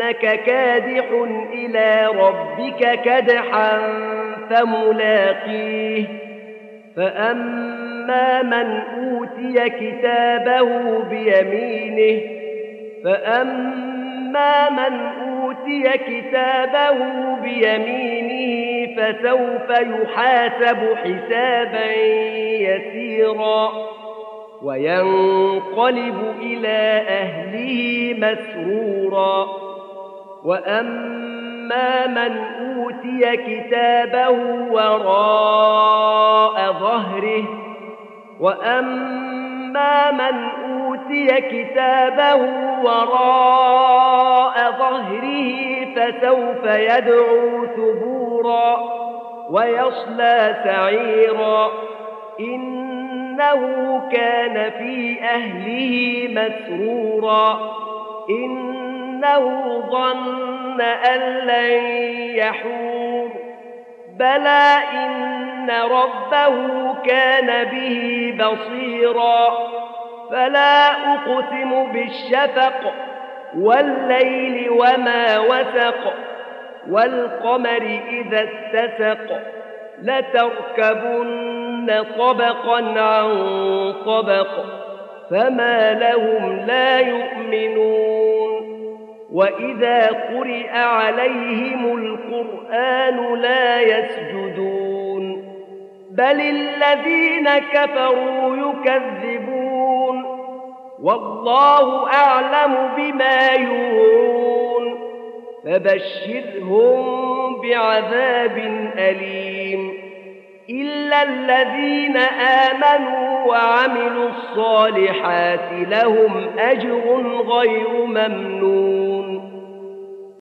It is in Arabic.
إنك كادح إلى ربك كدحا فملاقيه. فأما من أوتي كتابه بيمينه فأما من أوتي كتابه بيمينه فسوف يحاسب حسابا يسيرا. وينقلب إلى أهله مسرورا. وأما من أوتي كتابه وراء ظهره وأما من أوتي كتابه وراء ظهره فسوف يدعو ثبورا ويصلى سعيرا إنه كان في أهله مسرورا إنه ظن أن لن يحور بلى إن ربه كان به بصيرا فلا أقسم بالشفق والليل وما وسق والقمر إذا اتسق لتركبن طبقا عن طبق فما لهم لا يؤمنون وإذا قرئ عليهم القرآن لا يسجدون بل الذين كفروا يكذبون والله أعلم بما يوعون فبشرهم بعذاب أليم إلا الذين آمنوا وعملوا الصالحات لهم أجر غير ممنون